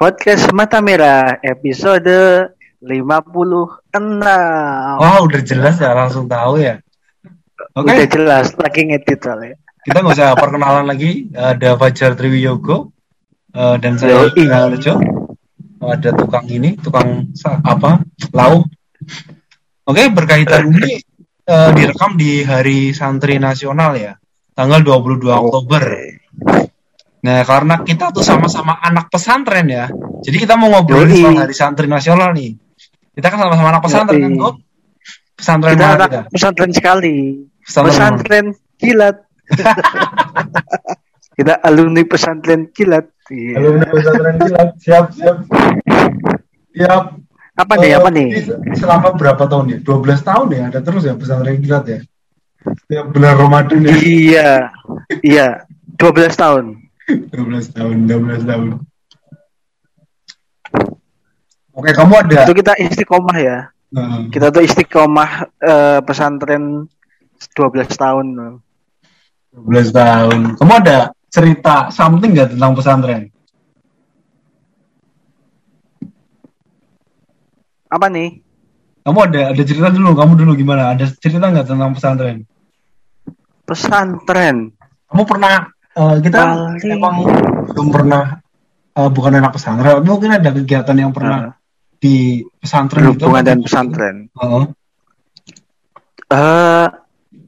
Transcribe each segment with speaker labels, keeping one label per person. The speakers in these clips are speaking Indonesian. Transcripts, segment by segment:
Speaker 1: Podcast Mata Merah episode 56.
Speaker 2: Oh, udah jelas ya, langsung tahu ya. Oke,
Speaker 1: Udah jelas, lagi ngedit soalnya.
Speaker 2: kita nggak usah perkenalan lagi. Ada Fajar Triwiyogo eh, dan saya
Speaker 1: Yoi.
Speaker 2: Aljo. Ada tukang ini, tukang apa? Lauk. Oke, berkaitan ini eh, direkam di Hari Santri Nasional ya, tanggal 22 Oktober. Nah, karena kita tuh sama-sama anak pesantren ya, jadi kita mau ngobrol
Speaker 1: Yoi.
Speaker 2: soal Hari Santri Nasional nih. Kita kan sama-sama anak pesantren kan? Pesantren
Speaker 1: Kita anak
Speaker 2: kita?
Speaker 1: pesantren sekali.
Speaker 2: Pesantren?
Speaker 1: Pesantren kilat. Kita alumni pesantren kilat. Iya.
Speaker 2: Alumni pesantren kilat, siap, siap. Siap.
Speaker 1: Apa nih?
Speaker 2: Eh,
Speaker 1: Apa nih?
Speaker 2: ini Selama berapa tahun ya? 12 tahun ya, ada terus ya pesantren kilat ya. Ya benar Ramadan ya.
Speaker 1: Iya. Iya. 12 tahun.
Speaker 2: 12 tahun, 12 tahun. Oke, kamu ada
Speaker 1: Itu kita istiqomah ya.
Speaker 2: Nah,
Speaker 1: Kita tuh istiqomah eh, pesantren 12 tahun.
Speaker 2: 12 tahun. Kamu ada cerita something nggak tentang pesantren?
Speaker 1: Apa nih?
Speaker 2: Kamu ada ada cerita dulu, kamu dulu gimana? Ada cerita nggak tentang pesantren?
Speaker 1: Pesantren.
Speaker 2: Kamu pernah eh, kita
Speaker 1: Paling-
Speaker 2: emang belum pernah eh, bukan anak pesantren, mungkin ada kegiatan yang pernah di pesantren gitu.
Speaker 1: Hubungan dan pesantren.
Speaker 2: Heeh.
Speaker 1: Eh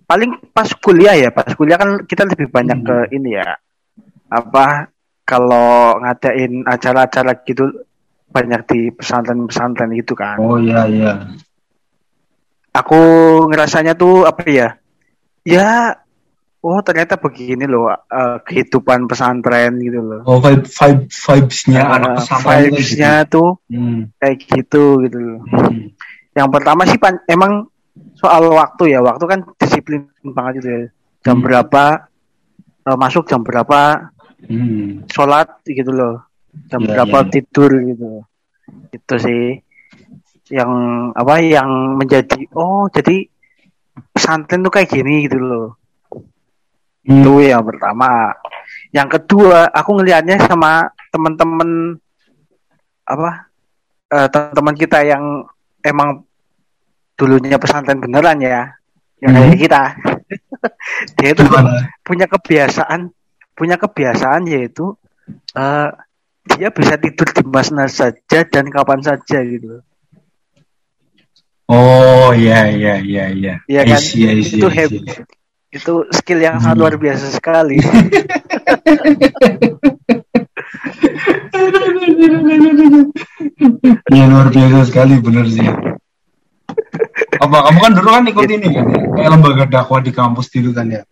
Speaker 1: paling pas kuliah ya, pas kuliah kan kita lebih banyak
Speaker 2: Hmm.
Speaker 1: ke ini ya. Apa kalau ngadain acara-acara gitu banyak di pesantren-pesantren gitu kan.
Speaker 2: Oh iya iya.
Speaker 1: Aku ngerasanya tuh apa ya? Ya oh ternyata begini loh eh, kehidupan pesantren gitu loh.
Speaker 2: Oh vibe vibe vibes-nya
Speaker 1: Eh,
Speaker 2: anak pesantren
Speaker 1: vibes-nya tuh
Speaker 2: gitu. Hmm.
Speaker 1: kayak gitu gitu loh.
Speaker 2: Hmm.
Speaker 1: Yang pertama sih pan- emang soal waktu ya, waktu kan disiplin banget gitu ya. Jam
Speaker 2: Hmm.
Speaker 1: berapa eh, masuk jam berapa
Speaker 2: Hmm.
Speaker 1: sholat gitu loh. Jam
Speaker 2: Iya,
Speaker 1: berapa
Speaker 2: iya.
Speaker 1: tidur gitu. Itu sih yang apa yang menjadi oh jadi pesantren tuh kayak gini gitu loh.
Speaker 2: Hmm.
Speaker 1: Itu yang pertama. Yang kedua, aku ngelihatnya sama teman-teman apa eh, teman-teman kita yang emang dulunya pesantren beneran ya, yang
Speaker 2: Hmm.
Speaker 1: kayak kita. Dia itu punya kebiasaan, punya kebiasaan yaitu eh, dia bisa tidur di mana saja dan kapan saja gitu.
Speaker 2: Oh iya iya iya iya.
Speaker 1: Iya
Speaker 2: I
Speaker 1: kan?
Speaker 2: see, I see,
Speaker 1: Itu
Speaker 2: I see.
Speaker 1: Itu skill yang sangat
Speaker 2: Hmm.
Speaker 1: luar biasa sekali.
Speaker 2: Iya luar biasa sekali bener sih. Apa kamu kan dulu kan ikut ini kan ya? Kayak lembaga dakwah di kampus dulu kan ya.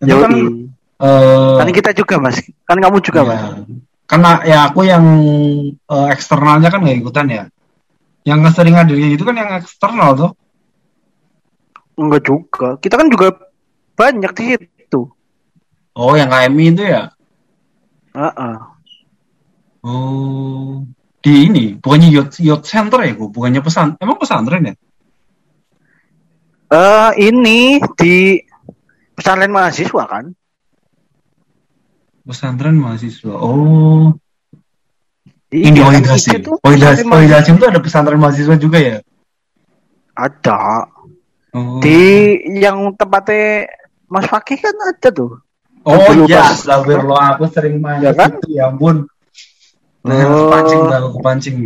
Speaker 2: Itu kan
Speaker 1: Yoi.
Speaker 2: eh,
Speaker 1: Kan kita juga mas, kan kamu juga
Speaker 2: ya,
Speaker 1: mas.
Speaker 2: Karena ya aku yang eh, eksternalnya kan nggak ikutan ya. Yang sering hadir gitu kan yang eksternal tuh.
Speaker 1: Enggak juga. Kita kan juga banyak di situ.
Speaker 2: Oh yang KMI itu ya.
Speaker 1: Heeh.
Speaker 2: Oh di ini bukannya youth, youth center ya, Bu? bukannya pesan emang pesantren ya?
Speaker 1: Eh, ini di pesantren mahasiswa kan?
Speaker 2: Pesantren mahasiswa. Oh,
Speaker 1: Iya,
Speaker 2: ini
Speaker 1: kan
Speaker 2: Wahid Hasim.
Speaker 1: itu
Speaker 2: Wahid Hasim, tuh ada pesantren mahasiswa juga ya?
Speaker 1: Ada.
Speaker 2: Oh,
Speaker 1: Di yang tempatnya Mas Fakih kan ada tuh.
Speaker 2: oh iya, astagfirullah, aku sering main
Speaker 1: Ya kan?
Speaker 2: situ, ya ampun. Nah,
Speaker 1: Oh.
Speaker 2: kepancing, aku kepancing.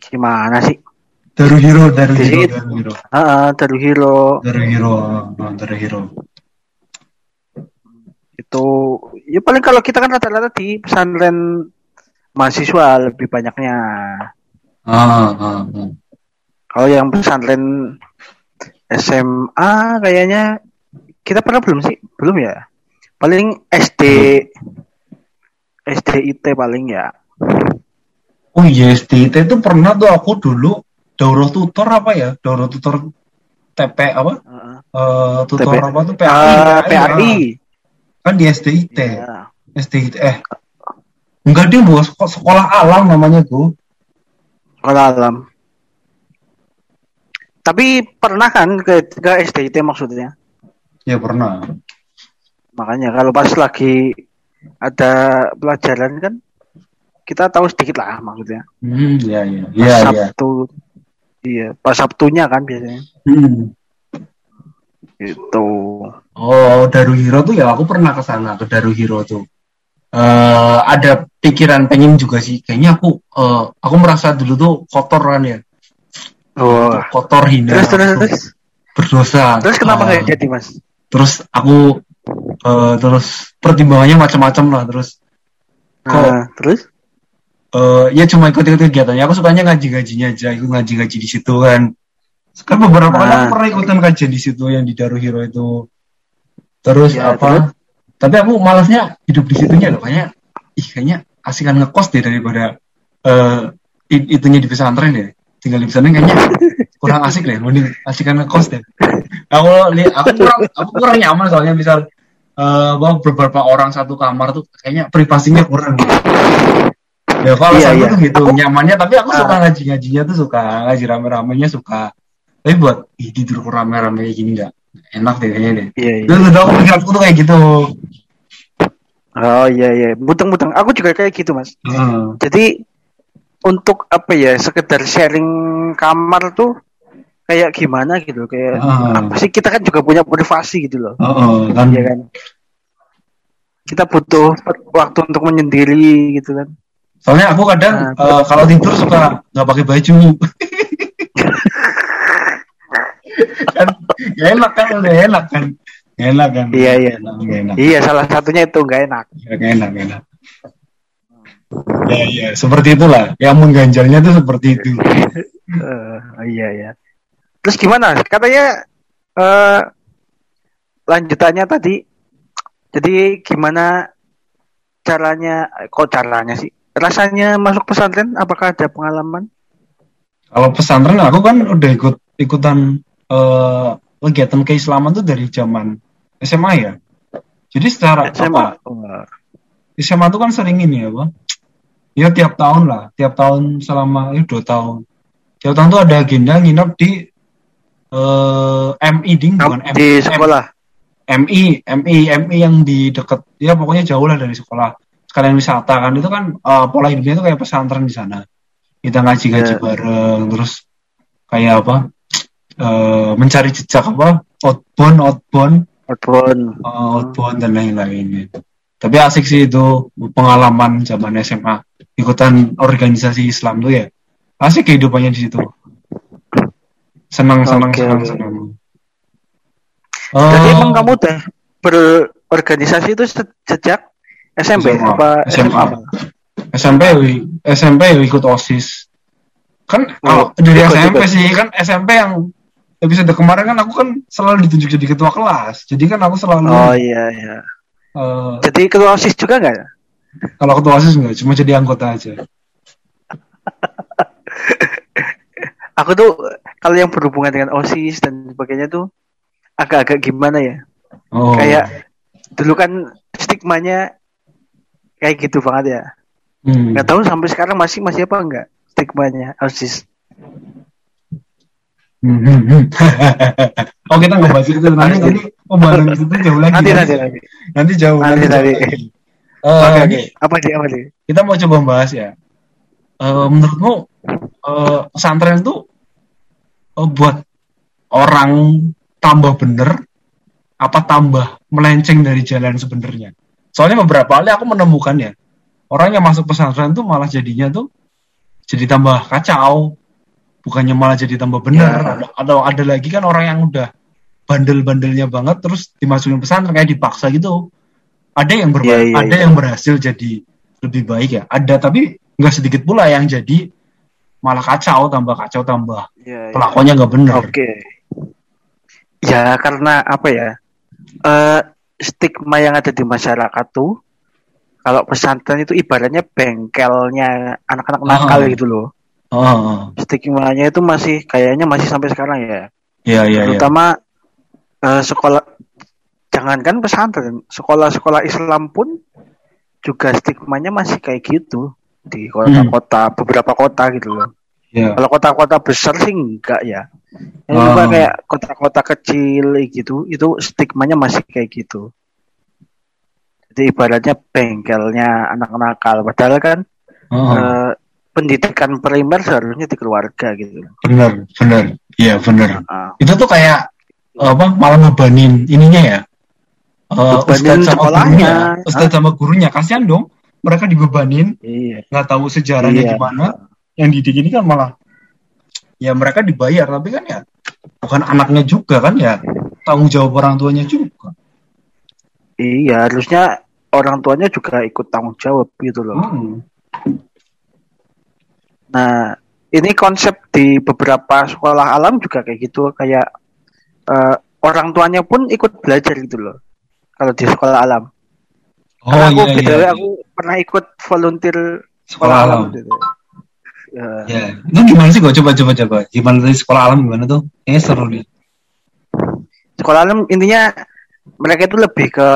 Speaker 1: Gimana sih?
Speaker 2: Daru Hero, Daru Hero. Daru Hero.
Speaker 1: Heeh, Daru Hero
Speaker 2: Daru Hero, oh, Daru Hero.
Speaker 1: itu ya paling kalau kita kan rata-rata di pesantren mahasiswa lebih banyaknya.
Speaker 2: Ah, ah, ah.
Speaker 1: Kalau yang pesantren SMA kayaknya kita pernah belum sih? Belum ya? Paling SD SDIT paling ya.
Speaker 2: Oh iya, SDT itu pernah tuh aku dulu daurah tutor apa ya? Daurah tutor TP apa?
Speaker 1: Heeh.
Speaker 2: Eh, tutor
Speaker 1: TP.
Speaker 2: apa tuh
Speaker 1: Ah,
Speaker 2: PAI,
Speaker 1: PRI.
Speaker 2: kan di SDIT.
Speaker 1: Ya.
Speaker 2: SDIT eh enggak dia buat sekolah, sekolah alam namanya tuh.
Speaker 1: Sekolah alam. Tapi pernah kan ke, ke SDIT maksudnya?
Speaker 2: Ya pernah.
Speaker 1: Makanya kalau pas lagi ada pelajaran kan kita tahu sedikit lah maksudnya.
Speaker 2: Hmm, iya iya.
Speaker 1: Pas
Speaker 2: Iya iya.
Speaker 1: Sabtu. Iya, pas Sabtunya kan biasanya.
Speaker 2: Hmm.
Speaker 1: Itu.
Speaker 2: Oh, Daruhiro tuh ya aku pernah ke sana ke Daruhiro tuh. Eh ada pikiran pengen juga sih. Kayaknya aku eh, aku merasa dulu tuh kotor kan ya.
Speaker 1: Oh.
Speaker 2: Kotor hina.
Speaker 1: Terus terus terus.
Speaker 2: berdosa.
Speaker 1: Terus kenapa
Speaker 2: Eh,
Speaker 1: nggak jadi mas?
Speaker 2: Terus aku eh, terus pertimbangannya macam-macam lah terus. Kok
Speaker 1: Nah, terus?
Speaker 2: eh, ya cuma ikut-ikut kegiatannya. Aku sukanya ngaji-ngajinya aja ikut ngaji-ngaji di situ kan. Kan beberapa kali
Speaker 1: Nah.
Speaker 2: aku pernah ikutan kajian di situ yang di Daruhiro itu. Terus
Speaker 1: Ya,
Speaker 2: apa? tapi aku malasnya hidup di situnya loh kayaknya. Ih kayaknya asikan ngekos deh daripada eh i- itunya di pesantren deh. Tinggal di pesantren kayaknya kurang asik deh mending asikan ngekos deh aku aku kurang aku kurang nyaman soalnya misal eh apa, beberapa orang satu kamar tuh kayaknya privasinya kurang gitu. ya kalau
Speaker 1: Iya, iya.
Speaker 2: tuh gitu
Speaker 1: Aku-
Speaker 2: nyamannya tapi aku suka
Speaker 1: Ah.
Speaker 2: ngaji ngajinya tuh suka ngaji rame ramenya suka tapi buat ih tidur rame rame kayak gini nggak enak deh kayaknya deh
Speaker 1: Iya, iya.
Speaker 2: dulu aku pikiranku tuh kayak gitu
Speaker 1: Oh iya iya, muteng-muteng. Aku juga kayak gitu mas.
Speaker 2: Heeh.
Speaker 1: Jadi untuk apa ya, sekedar sharing kamar tuh kayak gimana gitu, kayak
Speaker 2: Ah.
Speaker 1: apa sih kita kan juga punya privasi gitu loh,
Speaker 2: Heeh, kan
Speaker 1: Iya kan? Kita butuh waktu untuk menyendiri gitu kan.
Speaker 2: soalnya aku kadang
Speaker 1: Nah,
Speaker 2: eh, kalau tidur suka nggak pakai baju kan gak enak kan udah enak kan Gak enak kan
Speaker 1: Iya, iya.
Speaker 2: Enak, enak.
Speaker 1: Iya salah satunya itu nggak enak.
Speaker 2: Ya, gak enak gak enak ya ya seperti itulah yang mengganjalnya tuh seperti itu
Speaker 1: Eh, iya iya. Terus gimana? Katanya eh lanjutannya tadi. Jadi gimana caranya? Kok caranya sih? Rasanya masuk pesantren? Apakah ada pengalaman?
Speaker 2: kalau pesantren aku kan udah ikut ikutan eh, kegiatan keislaman tuh dari zaman SMA ya jadi secara apa
Speaker 1: SMA.
Speaker 2: SMA tuh kan sering ini ya, Bang. Ya tiap tahun lah, tiap tahun selama ya dua tahun. Tiap tahun tuh ada agenda nginep di eh MI ding bukan M-
Speaker 1: Di sekolah.
Speaker 2: MI, MI, MI yang di deket, ya pokoknya jauh lah dari sekolah. Sekalian wisata kan itu kan eh, pola hidupnya tuh kayak pesantren di sana. Kita ngaji-ngaji
Speaker 1: Ya.
Speaker 2: bareng, terus kayak apa? eh mencari jejak apa? Outbound, outbound,
Speaker 1: Outbound.
Speaker 2: uh, outbound dan lain-lain gitu. Tapi asik sih itu pengalaman zaman SMA ikutan organisasi Islam tuh ya. Asik kehidupannya di situ. Senang senang
Speaker 1: Oke,
Speaker 2: senang senang.
Speaker 1: Jadi
Speaker 2: Eh,
Speaker 1: emang kamu udah berorganisasi itu se- sejak SMP
Speaker 2: SMA.
Speaker 1: apa
Speaker 2: SMA. SMP SMP ikut OSIS. Kan kalau
Speaker 1: Oh,
Speaker 2: dari
Speaker 1: ikut,
Speaker 2: SMP
Speaker 1: ikut.
Speaker 2: sih kan SMP yang episode kemarin kan aku kan selalu ditunjuk jadi ketua kelas. Jadi kan aku selalu
Speaker 1: Oh iya iya.
Speaker 2: eh,
Speaker 1: Jadi ketua OSIS juga nggak?
Speaker 2: kalau ketua OSIS enggak, cuma jadi anggota aja.
Speaker 1: Aku tuh kalau yang berhubungan dengan OSIS dan sebagainya tuh agak-agak gimana ya?
Speaker 2: Oh.
Speaker 1: Kayak dulu kan stigmanya kayak gitu banget ya.
Speaker 2: Hmm.
Speaker 1: Nggak tahu sampai sekarang masih masih apa enggak stigmanya OSIS.
Speaker 2: Hmm, hmm, hmm. oh kita nggak bahas itu nanti nanti pembahasan itu jauh lagi
Speaker 1: Nanti nanti nanti.
Speaker 2: Nanti jauh
Speaker 1: Nanti, nanti.
Speaker 2: lagi. Eh,
Speaker 1: Oke
Speaker 2: ini
Speaker 1: oke. Apa sih apa sih?
Speaker 2: kita mau coba bahas ya Eh, menurutmu eh, pesantren itu eh, buat orang tambah bener apa tambah melenceng dari jalan sebenarnya? Soalnya beberapa kali aku menemukan ya orang yang masuk pesantren tuh malah jadinya tuh jadi tambah kacau. Bukannya malah jadi tambah bener.
Speaker 1: Ya.
Speaker 2: ada, atau ada lagi kan orang yang udah bandel-bandelnya banget terus dimasukin pesantren kayak dipaksa gitu. Ada yang berba-
Speaker 1: Iya, iya,
Speaker 2: ada
Speaker 1: iya.
Speaker 2: yang berhasil jadi lebih baik ya. Ada tapi nggak sedikit pula yang jadi malah kacau tambah kacau tambah
Speaker 1: Iya, iya.
Speaker 2: pelakuannya nggak bener
Speaker 1: Oke. Ya karena apa ya? Eh stigma yang ada di masyarakat tuh kalau pesantren itu ibaratnya bengkelnya anak-anak nakal
Speaker 2: Ah.
Speaker 1: gitu loh.
Speaker 2: oh, oh.
Speaker 1: Stigmanya itu masih kayaknya masih sampai sekarang ya.
Speaker 2: ya ya ya
Speaker 1: Terutama eh, sekolah jangankan pesantren, sekolah-sekolah Islam pun juga stigmanya masih kayak gitu di kota-kota beberapa kota gitu loh.
Speaker 2: ya
Speaker 1: Kalau kota-kota besar sih enggak ya. Yang
Speaker 2: Oh.
Speaker 1: kayak kota-kota kecil gitu, itu stigmanya masih kayak gitu. Jadi ibaratnya bengkelnya anak nakal. Padahal kan
Speaker 2: Oh,
Speaker 1: Eh, pendidikan primer seharusnya di keluarga gitu.
Speaker 2: bener, bener. Iya, bener.
Speaker 1: Ah,
Speaker 2: Itu tuh kayak apa malah ngebanin ininya ya.
Speaker 1: Bebanin
Speaker 2: Ustadz sama
Speaker 1: sekolahnya.
Speaker 2: gurunya, Ustadz sama gurunya kasihan dong. Mereka dibebanin,
Speaker 1: iya.
Speaker 2: nggak tahu sejarahnya
Speaker 1: Iya.
Speaker 2: gimana. Yang didik ini kan malah ya mereka dibayar, tapi kan ya bukan anaknya juga kan ya tanggung jawab orang tuanya juga.
Speaker 1: Iya, harusnya orang tuanya juga ikut tanggung jawab gitu loh.
Speaker 2: Hmm.
Speaker 1: Nah, ini konsep di beberapa sekolah alam juga kayak gitu, kayak eh, orang tuanya pun ikut belajar gitu loh. Kalau di sekolah alam.
Speaker 2: Oh
Speaker 1: Karena aku
Speaker 2: iya iya.
Speaker 1: aku pernah ikut volunteer
Speaker 2: Sekolah
Speaker 1: alam
Speaker 2: alam.
Speaker 1: gitu. Ya,
Speaker 2: Ya, itu gimana sih kok coba coba coba. Gimana tadi sekolah alam gimana tuh? Kayaknya seru nih.
Speaker 1: sekolah alam intinya mereka itu lebih ke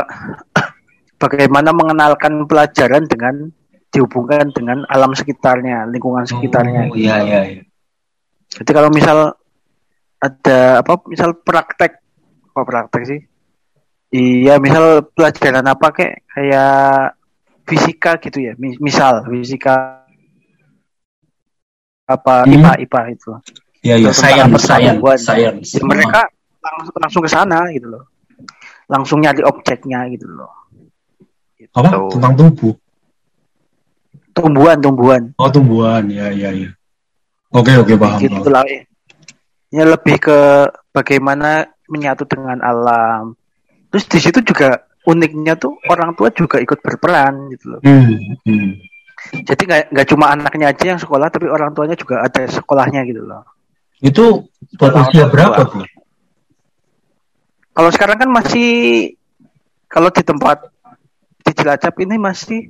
Speaker 1: bagaimana mengenalkan pelajaran dengan dihubungkan dengan alam sekitarnya, lingkungan sekitarnya.
Speaker 2: Oh, iya iya iya.
Speaker 1: Jadi kalau misal ada apa misal praktek apa praktek sih? Iya, misal pelajaran apa kayak kayak fisika gitu ya. Mi- Misal fisika apa
Speaker 2: Hmm.
Speaker 1: IPA IPA itu.
Speaker 2: Iya iya.
Speaker 1: Pertumbuhan.
Speaker 2: science science.
Speaker 1: Ya, mereka langsung langsung ke sana gitu loh. Langsung nyari objeknya gitu loh. Gitu.
Speaker 2: apa? Tentang tubuh.
Speaker 1: tumbuhan tumbuhan
Speaker 2: Oh tumbuhan. Ya iya iya. Oke oke paham.
Speaker 1: gitu lah ya. Ya lebih ke bagaimana menyatu dengan alam. Terus di situ juga uniknya tuh orang tua juga ikut berperan gitu loh.
Speaker 2: Hmm, hmm.
Speaker 1: Jadi nggak nggak cuma anaknya aja yang sekolah, tapi orang tuanya juga ada sekolahnya gitu loh.
Speaker 2: Itu buat usia berapa tuh?
Speaker 1: Kalau sekarang kan masih kalau di tempat di Cilacap ini masih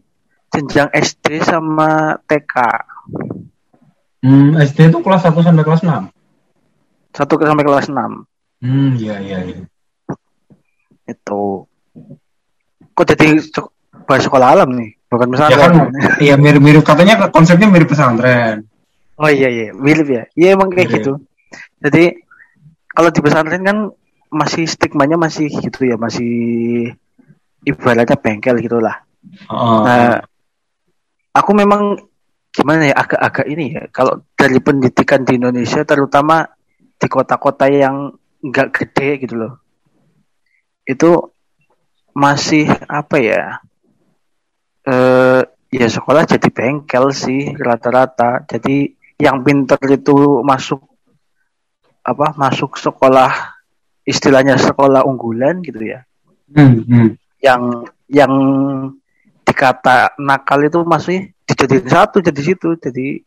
Speaker 1: jenjang SD sama TK.
Speaker 2: Hmm, SD itu kelas 1 sampai kelas 6.
Speaker 1: Satu ke- sampai kelas 6
Speaker 2: Hmm, iya iya iya.
Speaker 1: Itu. Kok jadi bahas sekolah alam nih, bukan
Speaker 2: Ya kan,
Speaker 1: pesantren.
Speaker 2: iya mirip-mirip katanya konsepnya mirip pesantren.
Speaker 1: Oh iya iya, mirip ya. Iya emang kayak
Speaker 2: Mirip.
Speaker 1: gitu. Jadi kalau di pesantren kan masih stigmanya masih gitu ya, masih ibaratnya bengkel gitulah.
Speaker 2: Heeh.
Speaker 1: Nah, aku memang gimana ya agak-agak ini ya. Kalau dari pendidikan di Indonesia, terutama di kota-kota yang nggak gede gitu loh, itu masih apa ya? Eh, ya sekolah jadi bengkel sih rata-rata. Jadi yang pinter itu masuk apa? Masuk sekolah istilahnya sekolah unggulan gitu ya
Speaker 2: Hmm, hmm.
Speaker 1: yang yang dikata nakal itu masih dijadiin satu jadi situ jadi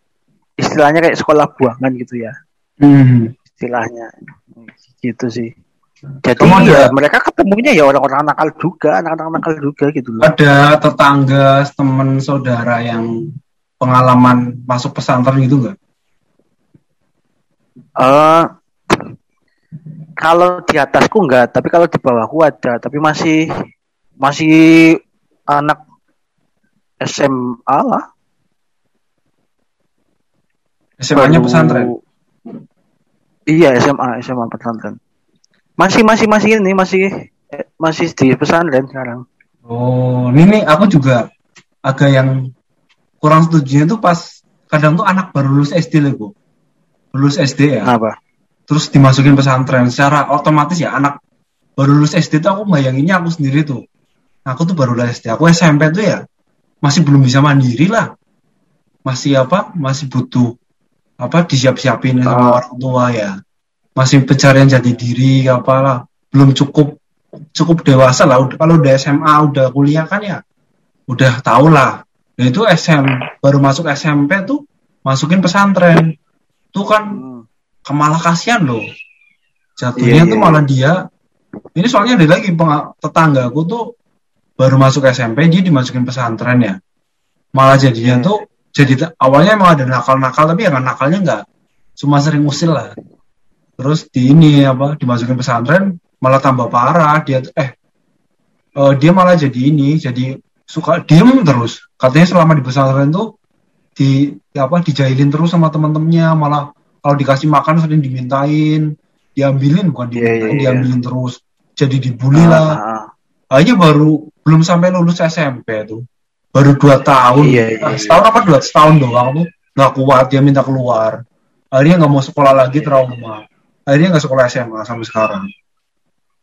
Speaker 1: istilahnya kayak sekolah buangan gitu ya
Speaker 2: Hmm.
Speaker 1: istilahnya gitu sih jadi
Speaker 2: Kamu ada-
Speaker 1: ya mereka ketemunya ya orang-orang nakal juga anak-anak nakal juga gitu loh
Speaker 2: Ada tetangga, teman, saudara yang pengalaman masuk pesantren gitu nggak?
Speaker 1: Eh, kalau di atasku enggak tapi kalau di bawahku ada tapi masih masih anak SMA lah
Speaker 2: SMA-nya pesantren.
Speaker 1: Iya SMA SMA pesantren. Masih masih masih ini masih masih di pesantren sekarang.
Speaker 2: Oh, ini nih aku juga agak yang kurang setuju itu pas kadang tuh anak baru lulus SD loh, Bu. Lulus SD ya.
Speaker 1: Kenapa?
Speaker 2: terus dimasukin pesantren secara otomatis ya anak baru lulus SD tuh aku bayanginnya aku sendiri tuh aku tuh baru lulus SD aku SMP tuh ya masih belum bisa mandiri lah masih apa masih butuh apa disiap-siapin sama
Speaker 1: Ah.
Speaker 2: orang tua ya masih pencarian jati diri apalah. Belum cukup cukup dewasa lah. Kalau udah SMA udah kuliah kan ya udah tau lah. Nah itu SM baru masuk SMP tuh masukin pesantren. Tuh kan
Speaker 1: Hmm.
Speaker 2: malah kasihan loh. Jatuhnya
Speaker 1: Iya,
Speaker 2: tuh
Speaker 1: iya,
Speaker 2: malah dia ini soalnya ada lagi penga- tetanggaku tuh baru masuk SMP dia dimasukin pesantren ya. Malah jadinya
Speaker 1: Iya.
Speaker 2: tuh jadi awalnya emang ada nakal-nakal tapi ya nakalnya nggak cuma sering usil lah terus di ini apa dimasukin pesantren malah tambah parah. Dia eh eh, dia malah jadi ini jadi suka diem terus. Katanya selama di pesantren tuh di apa dijailin terus sama teman-temannya malah kalau dikasih makan sering dimintain diambilin bukan
Speaker 1: Iya,
Speaker 2: dimintain
Speaker 1: iya, iya.
Speaker 2: diambilin terus. Jadi dibully lah.
Speaker 1: Ah, ah,
Speaker 2: aja baru belum sampai lulus SMP tuh. Baru dua tahun.
Speaker 1: Iya, iya,
Speaker 2: Nah,
Speaker 1: iya.
Speaker 2: setahun apa dua? Setahun doang tuh. Nggak kuat dia minta keluar. Akhirnya nggak mau sekolah lagi
Speaker 1: Iya.
Speaker 2: trauma akhirnya nggak sekolah SMA sampai sekarang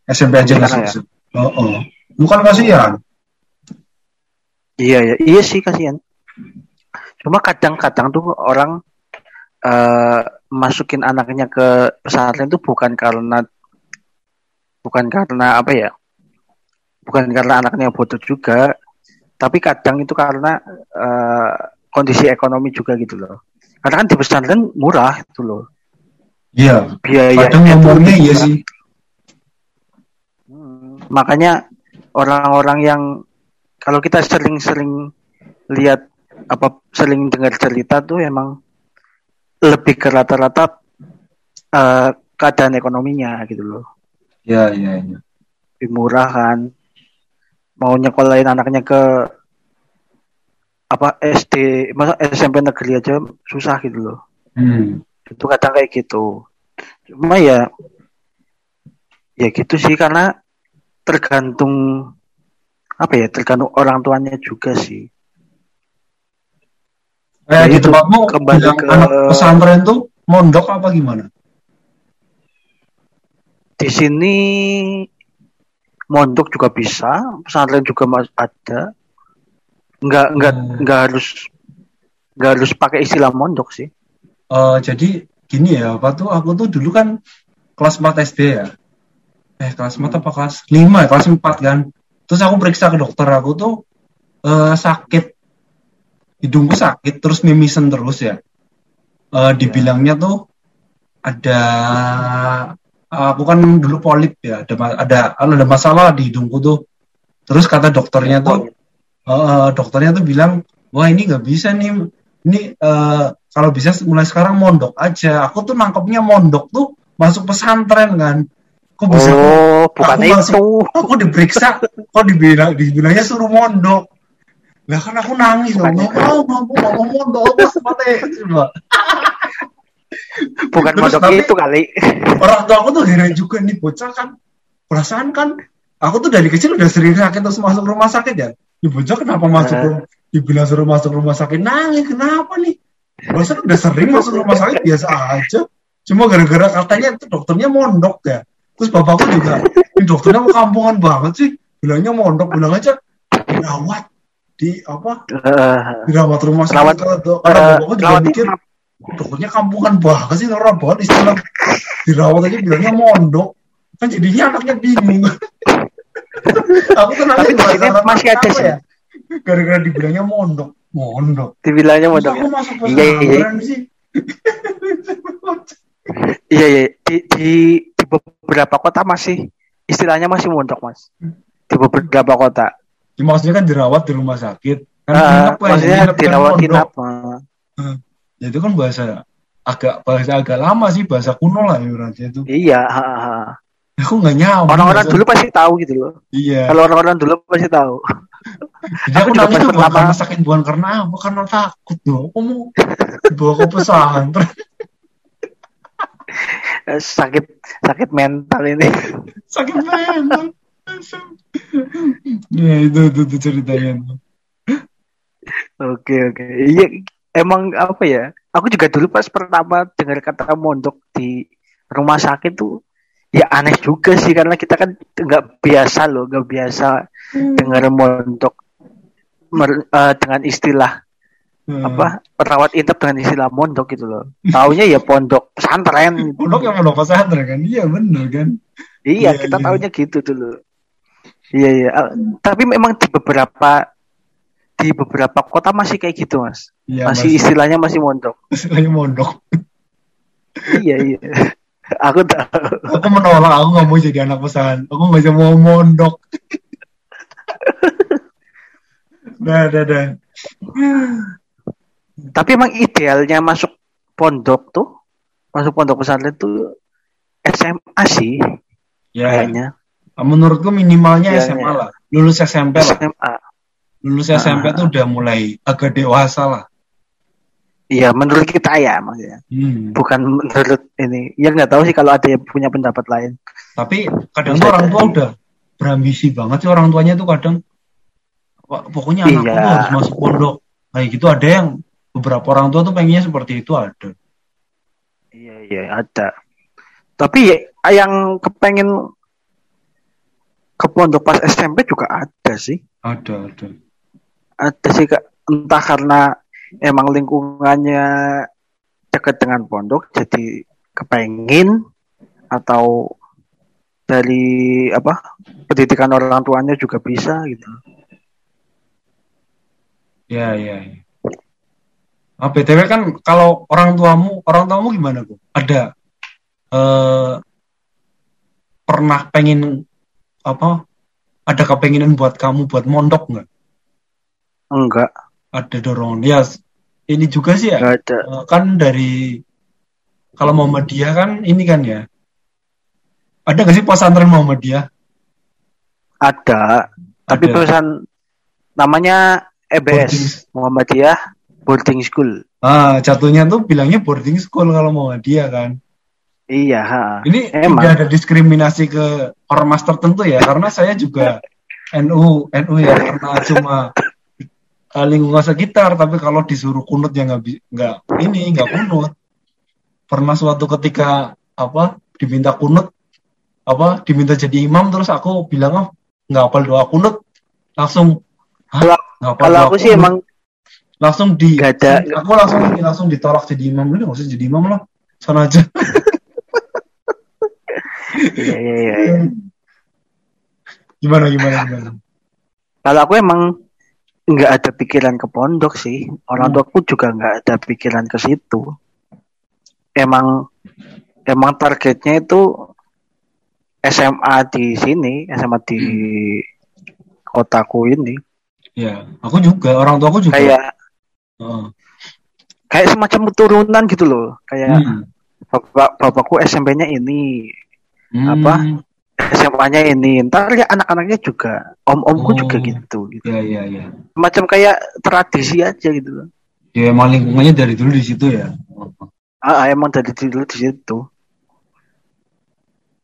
Speaker 2: SMP aja nggak
Speaker 1: ya?
Speaker 2: oh, oh. bukan kasihan
Speaker 1: Iya ya, iya sih kasihan. Cuma kadang-kadang tuh orang eh masukin anaknya ke pesantren itu bukan karena bukan karena apa ya? Bukan karena anaknya bodoh juga, tapi kadang itu karena eh, kondisi ekonomi juga gitu loh. Karena kan di pesantren murah itu loh.
Speaker 2: Iya
Speaker 1: Biaya
Speaker 2: kadang ngomongnya iya sih
Speaker 1: Hmm, makanya orang-orang yang kalau kita sering-sering lihat apa sering dengar cerita tuh emang lebih ke rata-rata eh, keadaan ekonominya gitu loh.
Speaker 2: iya iya iya
Speaker 1: Lebih murah kan. Mau nyekolahin anaknya ke apa SD, masa SMP negeri aja susah gitu loh.
Speaker 2: hmm.
Speaker 1: Itu kadang kayak gitu. Cuma ya ya gitu sih karena tergantung apa ya tergantung orang tuanya juga sih.
Speaker 2: eh
Speaker 1: Ya
Speaker 2: di
Speaker 1: itu,
Speaker 2: tempatmu
Speaker 1: kembali
Speaker 2: yang
Speaker 1: ke-
Speaker 2: anak pesantren tuh mondok apa gimana
Speaker 1: Di sini mondok juga bisa, pesantren juga mas- ada. Nggak nggak
Speaker 2: Hmm.
Speaker 1: nggak harus nggak harus pakai istilah mondok sih.
Speaker 2: Eh, jadi gini ya, apa tuh aku tuh dulu kan kelas 4 SD ya. Eh, kelas 4 apa kelas 5 ya, kelas 4 kan. Terus aku periksa ke dokter aku tuh eh, sakit hidungku sakit terus mimisen terus ya. Eh, dibilangnya tuh ada aku kan dulu polip ya, ada ada ada masalah di hidungku tuh. Terus kata dokternya tuh eh, dokternya tuh bilang, wah ini nggak bisa nih, ini eh, kalau bisa mulai sekarang mondok aja. Aku tuh nangkepnya mondok tuh masuk pesantren kan. Kok bisa?
Speaker 1: Oh, bukan
Speaker 2: aku
Speaker 1: itu.
Speaker 2: masuk- Aku diperiksa, kok dibilang dibilangnya suruh mondok. Lah kan aku nangis loh, nggak mau, nggak mau, mau mondok, aku sempat coba.
Speaker 1: Bukan
Speaker 2: Terus
Speaker 1: mondok
Speaker 2: tapi-
Speaker 1: itu kali.
Speaker 2: Orang tua aku tuh heran juga nih bocah kan. Perasaan kan, aku tuh dari kecil udah sering sakit terus masuk rumah sakit ya. Ini bocah kenapa masuk rumah, dibilang suruh masuk rumah sakit nangis, kenapa nih? Perasaan udah sering masuk rumah sakit biasa aja. Cuma gara-gara katanya itu dokternya mondok ya. Terus bapakku juga, ini dokternya mau kampungan banget sih. Bilangnya mondok, bilang aja dirawat di apa
Speaker 1: Eh,
Speaker 2: dirawat rumah sakit.
Speaker 1: Eh,
Speaker 2: Karena bapakku juga
Speaker 1: rawat
Speaker 2: mikir, dokternya kampungan banget sih orang banget istilah dirawat aja bilangnya mondok kan jadinya anaknya bingung aku tuh
Speaker 1: sini
Speaker 2: bahasa
Speaker 1: masih ada
Speaker 2: apa
Speaker 1: sih.
Speaker 2: ya gara-gara dibilangnya mondok mondok
Speaker 1: dibilangnya mondok.
Speaker 2: aku masuk
Speaker 1: Iya, iya, iya.
Speaker 2: sih
Speaker 1: Iya, iya. Di, di, di beberapa kota masih istilahnya masih mondok, Mas. Di beberapa kota.
Speaker 2: ya, maksudnya kan dirawat di rumah sakit kan
Speaker 1: Eh,
Speaker 2: nginep kan,
Speaker 1: maksudnya
Speaker 2: kan
Speaker 1: dirawat inap. eh.
Speaker 2: ya itu kan bahasa agak bahasa agak lama sih bahasa kuno lah ibaratnya itu
Speaker 1: Iya, ha, ha.
Speaker 2: aku nggak nyambung
Speaker 1: orang-orang
Speaker 2: bahasa-
Speaker 1: dulu pasti tahu gitu loh.
Speaker 2: iya
Speaker 1: Kalau orang-orang dulu pasti tahu.
Speaker 2: Jadi aku
Speaker 1: pas
Speaker 2: tuh bukan karena sakit, bukan karena apa, karena takut loh. Aku mau dibawa ke pesantren.
Speaker 1: Eh, Sakit sakit mental ini.
Speaker 2: sakit banget. ya itu, itu, itu ceritanya.
Speaker 1: Oke, oke. Iya, emang apa ya? Aku juga dulu pas pertama dengar kata mondok di rumah sakit tuh ya aneh juga sih karena kita kan nggak biasa loh, nggak biasa dengar mondok mer- eh, dengan istilah
Speaker 2: Hmm.
Speaker 1: apa perawat inap dengan istilah mondok gitu loh. Taunya ya pondok pesantren.
Speaker 2: Pondok yang pondok pesantren kan? Iya bener kan?
Speaker 1: Iya,
Speaker 2: Iya,
Speaker 1: kita
Speaker 2: iya.
Speaker 1: taunya gitu dulu. Iya, iya. Eh, Tapi memang di beberapa di beberapa kota masih kayak gitu, Mas.
Speaker 2: Iya
Speaker 1: masih istilahnya masih mondok.
Speaker 2: istilahnya mondok.
Speaker 1: iya, iya. Aku tahu.
Speaker 2: Aku menolak, aku nggak mau jadi anak pesantren. Aku nggak mau mondok. Dah, dah, dah.
Speaker 1: Tapi emang idealnya masuk pondok tuh, masuk pondok pesantren tuh SMA sih
Speaker 2: Ya,
Speaker 1: kayaknya.
Speaker 2: menurutku minimalnya
Speaker 1: Iya,
Speaker 2: SMA
Speaker 1: iya.
Speaker 2: lah. Lulus SMP lah.
Speaker 1: SMA.
Speaker 2: Lulus. SMP tuh udah mulai agak dewasa lah.
Speaker 1: Iya, menurut kita ya maksudnya.
Speaker 2: Hmm.
Speaker 1: Bukan menurut ini. Ya nggak tahu sih kalau ada yang punya pendapat lain.
Speaker 2: Tapi kadang tuh orang tua udah berambisi banget sih orang tuanya tuh kadang pokoknya anakku
Speaker 1: Iya.
Speaker 2: tuh harus masuk pondok kayak gitu ada yang beberapa orang tua tuh pengennya seperti itu ada
Speaker 1: Iya iya ada. Tapi yang kepengen ke pondok pas SMP juga ada sih.
Speaker 2: ada ada
Speaker 1: Ada sih kak. Entah karena emang lingkungannya dekat dengan pondok jadi kepengen atau dari apa pendidikan orang tuanya juga bisa gitu.
Speaker 2: ya ya, ya. Ah, btw kan kalau orang tuamu orang tuamu gimana bu ada eh pernah pengen apa ada kepenginan buat kamu buat mondok nggak
Speaker 1: Enggak,
Speaker 2: ada dorongan ya ini juga sih ya
Speaker 1: enggak ada.
Speaker 2: Eh, kan dari kalau Muhammadiyah kan ini kan ya ada nggak sih pesantren Muhammadiyah
Speaker 1: Ada, tapi
Speaker 2: Ada.
Speaker 1: perusahaan namanya
Speaker 2: Boarding.
Speaker 1: EBS Muhammadiyah Boarding School.
Speaker 2: ah jatuhnya tuh bilangnya boarding school kalau Muhammadiyah kan
Speaker 1: Iya, ha.
Speaker 2: ini
Speaker 1: Emang.
Speaker 2: tidak ada diskriminasi ke ormas tertentu ya karena saya juga NU NU ya karena cuma eh, lingkungan sekitar tapi kalau disuruh kunut ya nggak nggak ini nggak kunut pernah suatu ketika apa diminta kunut apa diminta jadi imam terus aku bilang oh, nggak hafal doa kunut langsung?
Speaker 1: Kalau- aku sih
Speaker 2: kunut?"
Speaker 1: emang
Speaker 2: langsung di
Speaker 1: ada.
Speaker 2: aku langsung langsung ditolak jadi imam dulu nggak usah jadi imam lah sana aja
Speaker 1: Iya, iya, iya, iya.
Speaker 2: gimana gimana gimana
Speaker 1: Kalau aku emang nggak ada pikiran ke pondok sih. Orang
Speaker 2: Hmm.
Speaker 1: tuaku juga nggak ada pikiran ke situ. Emang emang targetnya itu SMA di sini, SMA di kotaku ini.
Speaker 2: ya aku juga orang tua aku juga
Speaker 1: Kayak
Speaker 2: Heeh.
Speaker 1: kayak semacam keturunan gitu loh. Kayak
Speaker 2: Hmm.
Speaker 1: bapak bapakku SMP-nya ini,
Speaker 2: Hmm.
Speaker 1: apa? SMA-nya ini. Ntar ya anak-anaknya juga, om-omku
Speaker 2: Oh.
Speaker 1: juga gitu, gitu.
Speaker 2: ya ya ya
Speaker 1: Macam kayak tradisi aja gitu loh.
Speaker 2: ya emang lingkungannya dari dulu di situ ya
Speaker 1: Ah, emang dari dulu di situ.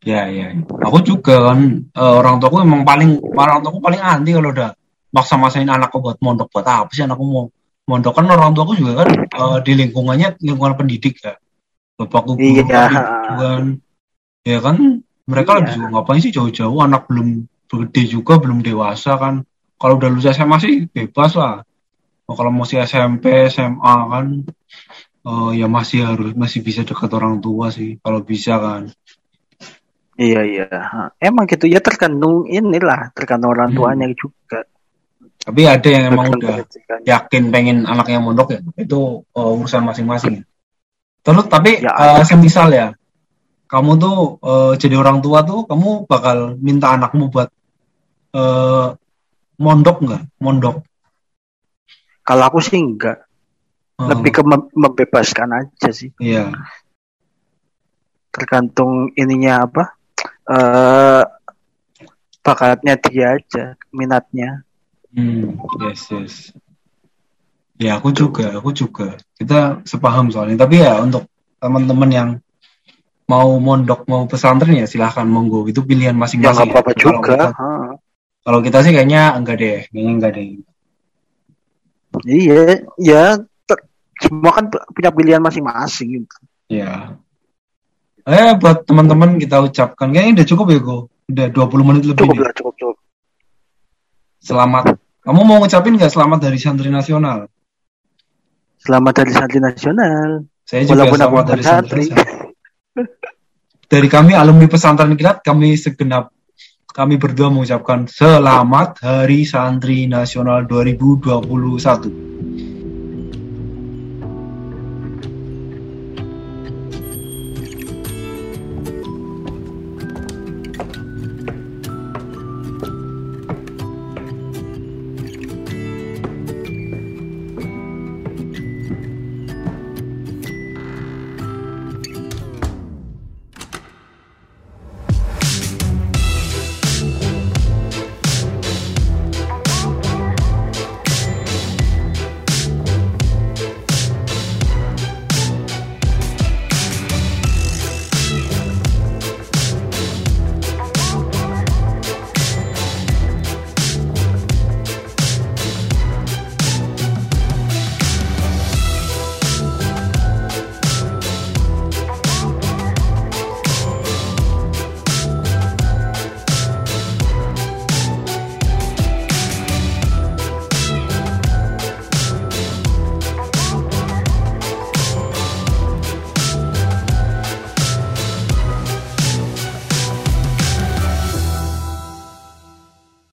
Speaker 2: Ya ya aku juga kan eh, orang tuaku emang paling orang tuaku paling anti kalau udah maksa-maksain anakku buat mondok buat apa sih anakku mau mondok? Kan orang tuaku juga kan eh, di lingkungannya lingkungan pendidik ya. Bapakku guru
Speaker 1: Iya.
Speaker 2: kan, ya kan mereka
Speaker 1: Iya.
Speaker 2: lebih suka ngapain sih jauh-jauh? Anak belum gede juga belum dewasa kan. Kalau udah lulus SMA sih bebas lah. Oh, kalau masih SMP SMA kan eh, ya masih harus masih bisa dekat orang tua sih kalau bisa kan
Speaker 1: Iya iya. Emang gitu ya tergantung inilah, tergantung orang
Speaker 2: Hmm.
Speaker 1: tuanya juga.
Speaker 2: tapi ada yang emang
Speaker 1: Tergantung
Speaker 2: udah yakin pengen anaknya mondok ya itu eh, urusan masing-masing ya. terus tapi
Speaker 1: Ya.
Speaker 2: eh, semisal ya kamu tuh eh, jadi orang tua tuh kamu bakal minta anakmu buat eh, mondok nggak mondok
Speaker 1: Kalau aku sih enggak,
Speaker 2: Eh,
Speaker 1: lebih ke mem- membebaskan aja sih.
Speaker 2: iya
Speaker 1: Tergantung ininya apa? Eh bakatnya dia aja, minatnya.
Speaker 2: Hmm, yes, yes. Ya, aku juga, aku juga. Kita sepaham soalnya. Tapi ya untuk teman-teman yang mau mondok, mau pesantren ya silahkan monggo. Itu pilihan
Speaker 1: Ya
Speaker 2: masing-masing.
Speaker 1: nggak apa-apa
Speaker 2: ya. Kalau
Speaker 1: juga.
Speaker 2: kita, kalau kita sih kayaknya enggak deh, kayaknya enggak deh.
Speaker 1: Iya, ya semua kan pu- punya pilihan masing-masing. gitu.
Speaker 2: Ya. Eh, buat teman-teman kita ucapkan, kayaknya udah cukup ya, Go. Udah 20 menit lebih
Speaker 1: Cukup
Speaker 2: nih.
Speaker 1: lah, cukup cukup.
Speaker 2: Selamat. Kamu mau ngucapin nggak selamat dari santri nasional?
Speaker 1: Selamat dari santri nasional.
Speaker 2: Saya juga
Speaker 1: Walaupun
Speaker 2: selamat dari santri
Speaker 1: santri.
Speaker 2: nasional. Dari kami alumni pesantren kilat, kami segenap kami berdua mengucapkan selamat Hari Santri Nasional 2021.